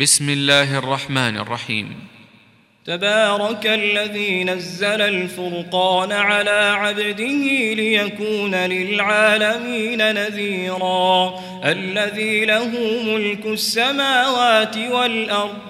بسم الله الرحمن الرحيم. تبارك الذي نزل الفرقان على عبده ليكون للعالمين نذيرا. الذي له ملك السماوات والأرض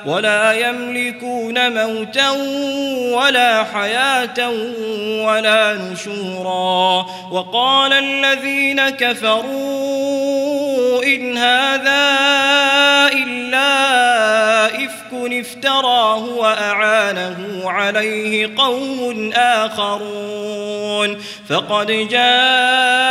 ولا يملكون موتا ولا حياة ولا نشورا. وقال الذين كفروا إن هذا إلا إفك افتراه وأعانه عليه قوم آخرون. فقد جاءوا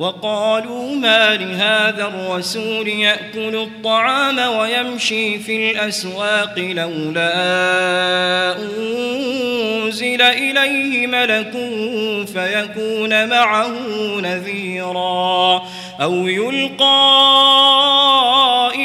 وقالوا ما لهذا الرسول يأكل الطعام ويمشي في الأسواق لولا أنزل إليه ملك فيكون معه نذيرا أو يلقى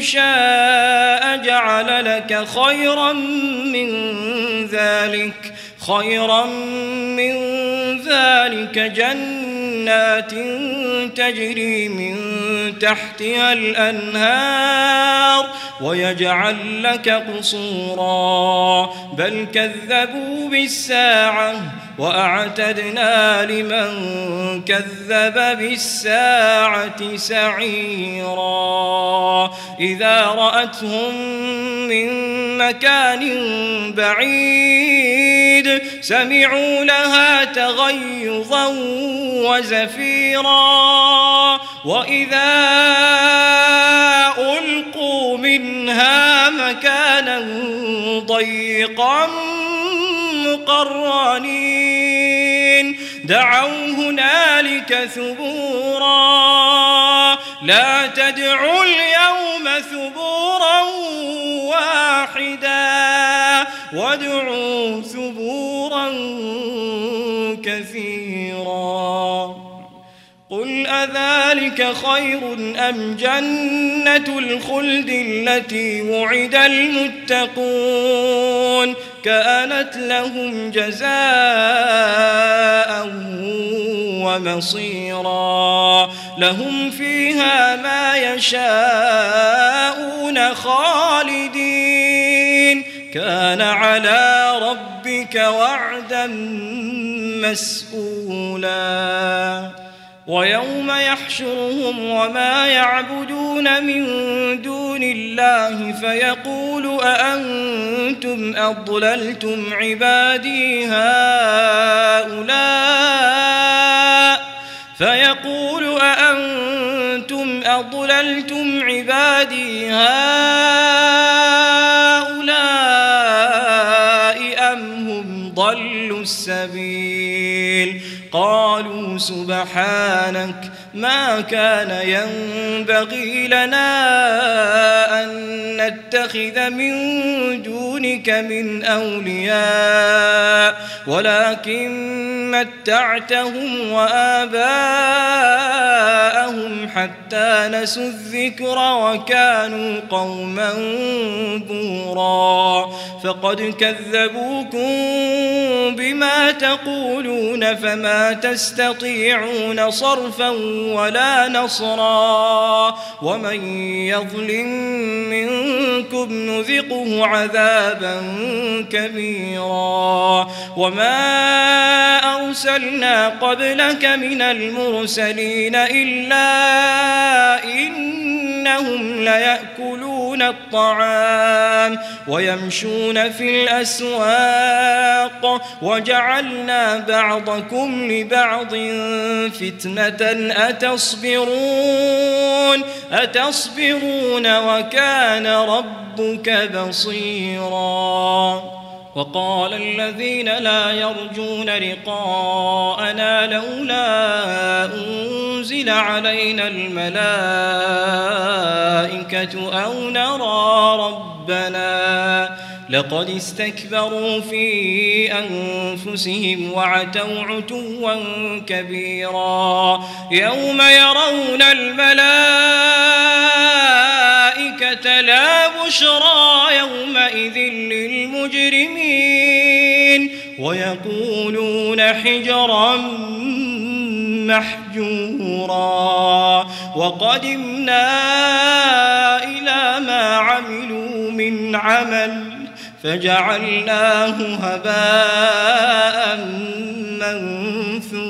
إن شاء جعل لك خيرا من ذلك خيرا من ذلك جنات تجري من تحتها الأنهار ويجعل لك قصورا. بل كذبوا بالساعة وأعتدنا لمن كذب بالساعة سعيرا. إذا رأتهم من مكان بعيد سمعوا لها تغيظا وزفيرا. وإذا ألقوا منها مكانا ضيقا مقرنين دعوا هنالك ثبورا. لا تدعوا اليوم ثبورا واحدا. وادعوا ثبورا كثيرا. قل أذلك خير أم جنة الخلد التي وعد المتقون؟ كانت لهم جزاء ومصيرا. لهم فيها ما يشاءون خالدين. كان على ربك وعدا مسؤولا. ويوم يحشرهم وما يعبدون من دون الله فيقول أأنتم أضللتم عبادي هؤلاء فيقول أأنتم أضللتم عبادي هؤلاء السبيل. قالوا سبحانك ما كان ينبغي لنا أن نتخذ من دونك من أولياء ولكن متعتهم وآباءهم حتى نسوا الذكر وكانوا قوما بورا. فقد كذبوكم بما تقولون فما تستطيعون صرفا ولا نصرا ومن يظلم منكم نذقه عذابا كبيرا وما أرسلنا قبلك من المرسلين إلا إنهم ليأكلون الطعام ويمشون في الأسواق وجعلنا بعضكم لبعض فتنة. أتصبرون أتصبرون وكان ربك بصيراً. وقال الذين لا يرجون لقاءنا لولا أنزل علينا الملائكة أو نرى ربنا لقد استكبروا في أنفسهم وعتوا عتوا كبيرا يوم يرون الملائكة لا بشرى يومئذ للمجرمين ويقولون حجرا محجورا وقدمنا إلى ما عملوا من عمل فجعلناه هباء منثورا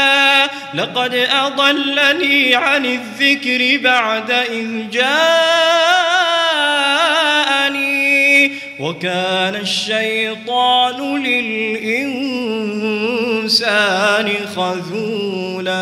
لقد أضلني عن الذكر بعد إذ جاءني وكان الشيطان للإنسان خذولا.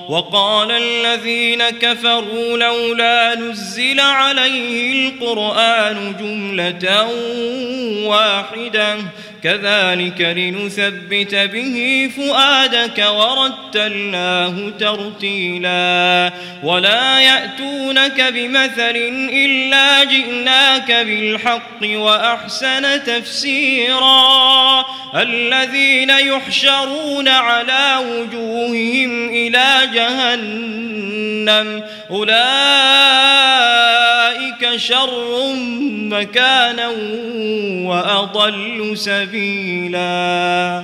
وقال الذين كفروا لولا نزل عليه القرآن جملة واحدة كذلك لنثبت به فؤادك ورتلناه ترتيلا ولا يأتونك بمثل إلا جئناك بالحق وأحسن تفسيرا الذين يحشرون على وجوههم إلى جهنم أولئك شر مكانا وأضل سبيلا.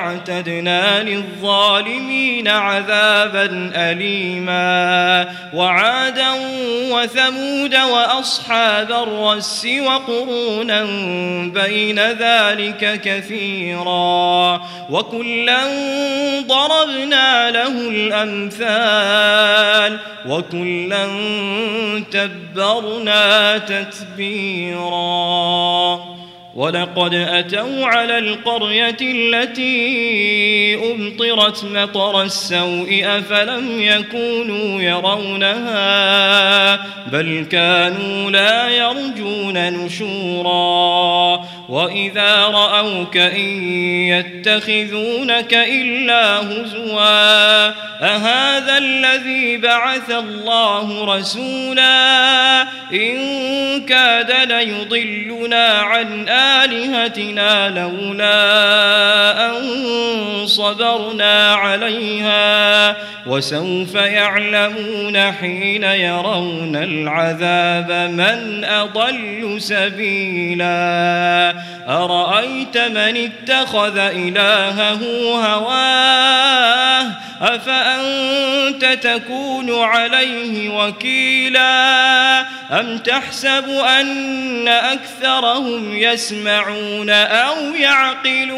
وأعتدنا للظالمين عذابا أليما وعادا وثمود وأصحاب الرس وقرونا بين ذلك كثيرا وكلا ضربنا له الأمثال وكلا تبرنا تتبيراً ولقد أتوا على القرية التي أمطرت مطر السوء أفلم يكونوا يرونها بل كانوا لا يرجون نشورا وإذا رأوك إن يتخذونك إلا هزوا أهذا الذي بعث الله رسولا إن كاد ليضلنا عن آلهتنا لولا أن صبرنا عليها وسوف يعلمون حين يرون العذاب من أضل سبيلا أرأيت من اتخذ إلهه هواه أفأنت تكون عليه وكيلا أم تحسب أن أكثرهم يسمعون أو يعقلون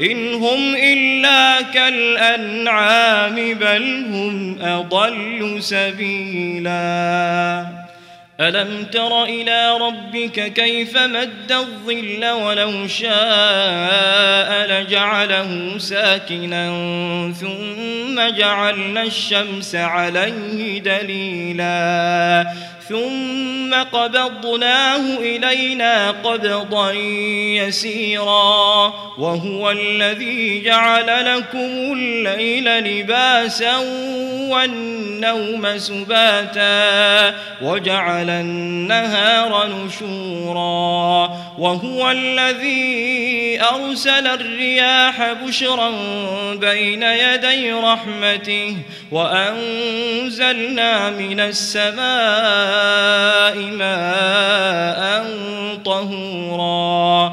إن هم إلا كالأنعام بل هم أضل سبيلاً ألم تر إلى ربك كيف مد الظل ولو شاء لجعله ساكنا ثم جعلنا الشمس عليه دليلا ثم قبضناه إلينا قبضا يسيرا وهو الذي جعل لكم الليل لباسا والنوم سباتا وجعل النهار نشورا وهو الذي أرسل الرياح بشرا بين يدي رحمته وأنزلنا من السماء ماء طهورا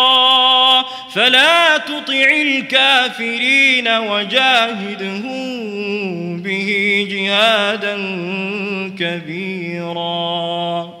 فلا تطع الكافرين وجاهدهم به جهادا كبيرا.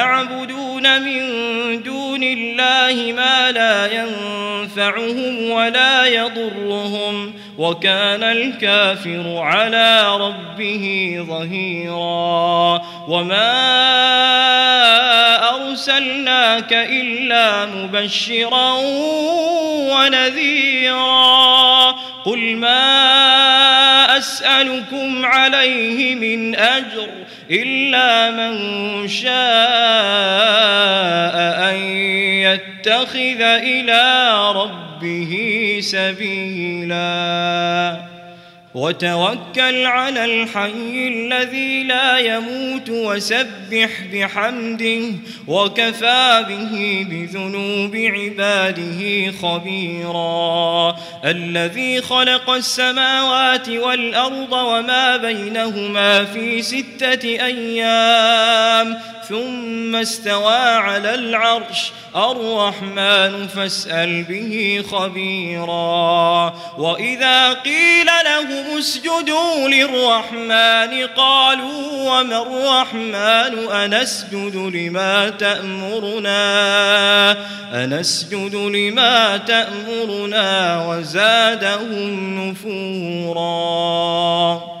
ويعبدون من دون الله ما لا ينفعهم ولا يضرهم وكان الكافر على ربه ظهيرا وما أرسلناك إلا مبشرا ونذيرا قل ما أسألكم عليه من أجر إلا من شاء أن يتخذ إلى ربه سبيلاً. وتوكل على الحي الذي لا يموت وسبح بحمده وكفى به بذنوب عباده خبيرا. الذي خلق السماوات والأرض وما بينهما في ستة أيام. ثم استوى على العرش. الرحمن فاسأل به خبيرا. وإذا قيل لهم اسجدوا للرحمن قالوا وما الرحمن؟ أنسجد لما تأمرنا. أنسجد لما تأمرنا وزادهم نفورا.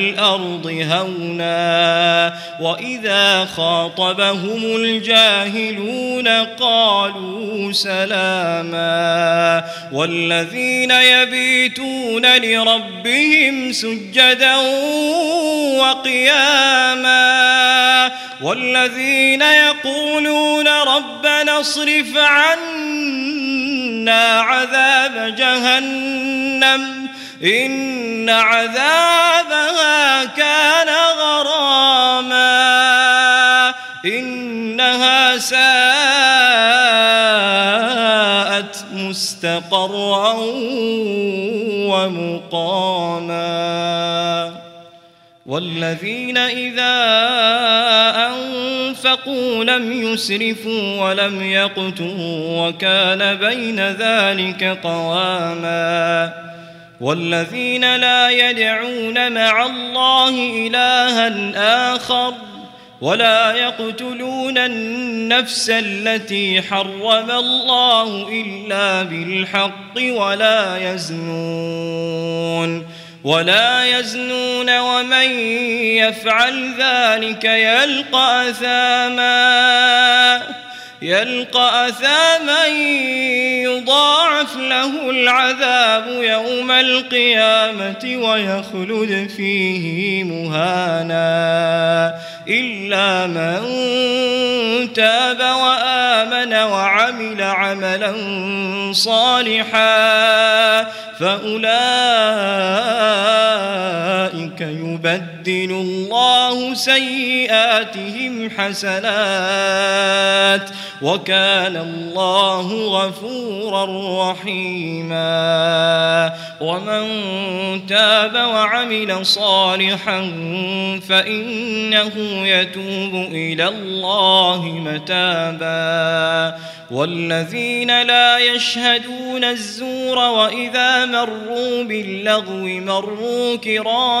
الأرض هونا وإذا خاطبهم الجاهلون قالوا سلاما والذين يبيتون لربهم سجدا وقياما والذين يقولون ربنا اصرف عنا عذاب جهنم إن عذابها كان غراما. إنها ساءت مستقرا ومقاما. والذين إذا أنفقوا لم يسرفوا ولم يقتوا وكان بين ذلك قواما. والذين لا يدعون مع الله إلها آخر ولا يقتلون النفس التي حرم الله إلا بالحق ولا يزنون ولا يزنون ومن يفعل ذلك يلقى أثاما يلقى أثاما يضاعف له العذاب يوم القيامة ويخلد فيه مهانا إلا من تاب وآمن وعمل عملا صالحا فأولئك يبدل الله سيئاتهم حسنات وكان الله غفورا رحيما ومن تاب وعمل صالحا فإنه يتوب إلى الله متابا والذين لا يشهدون الزور وإذا مروا باللغو مروا كراما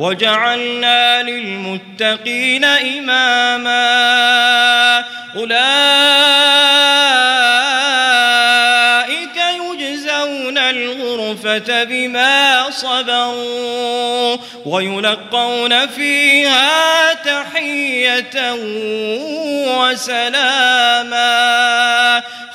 وجعلنا للمتقين إماما أولئك يجزون الغرفة بما صبروا ويلقون فيها تحية وسلاما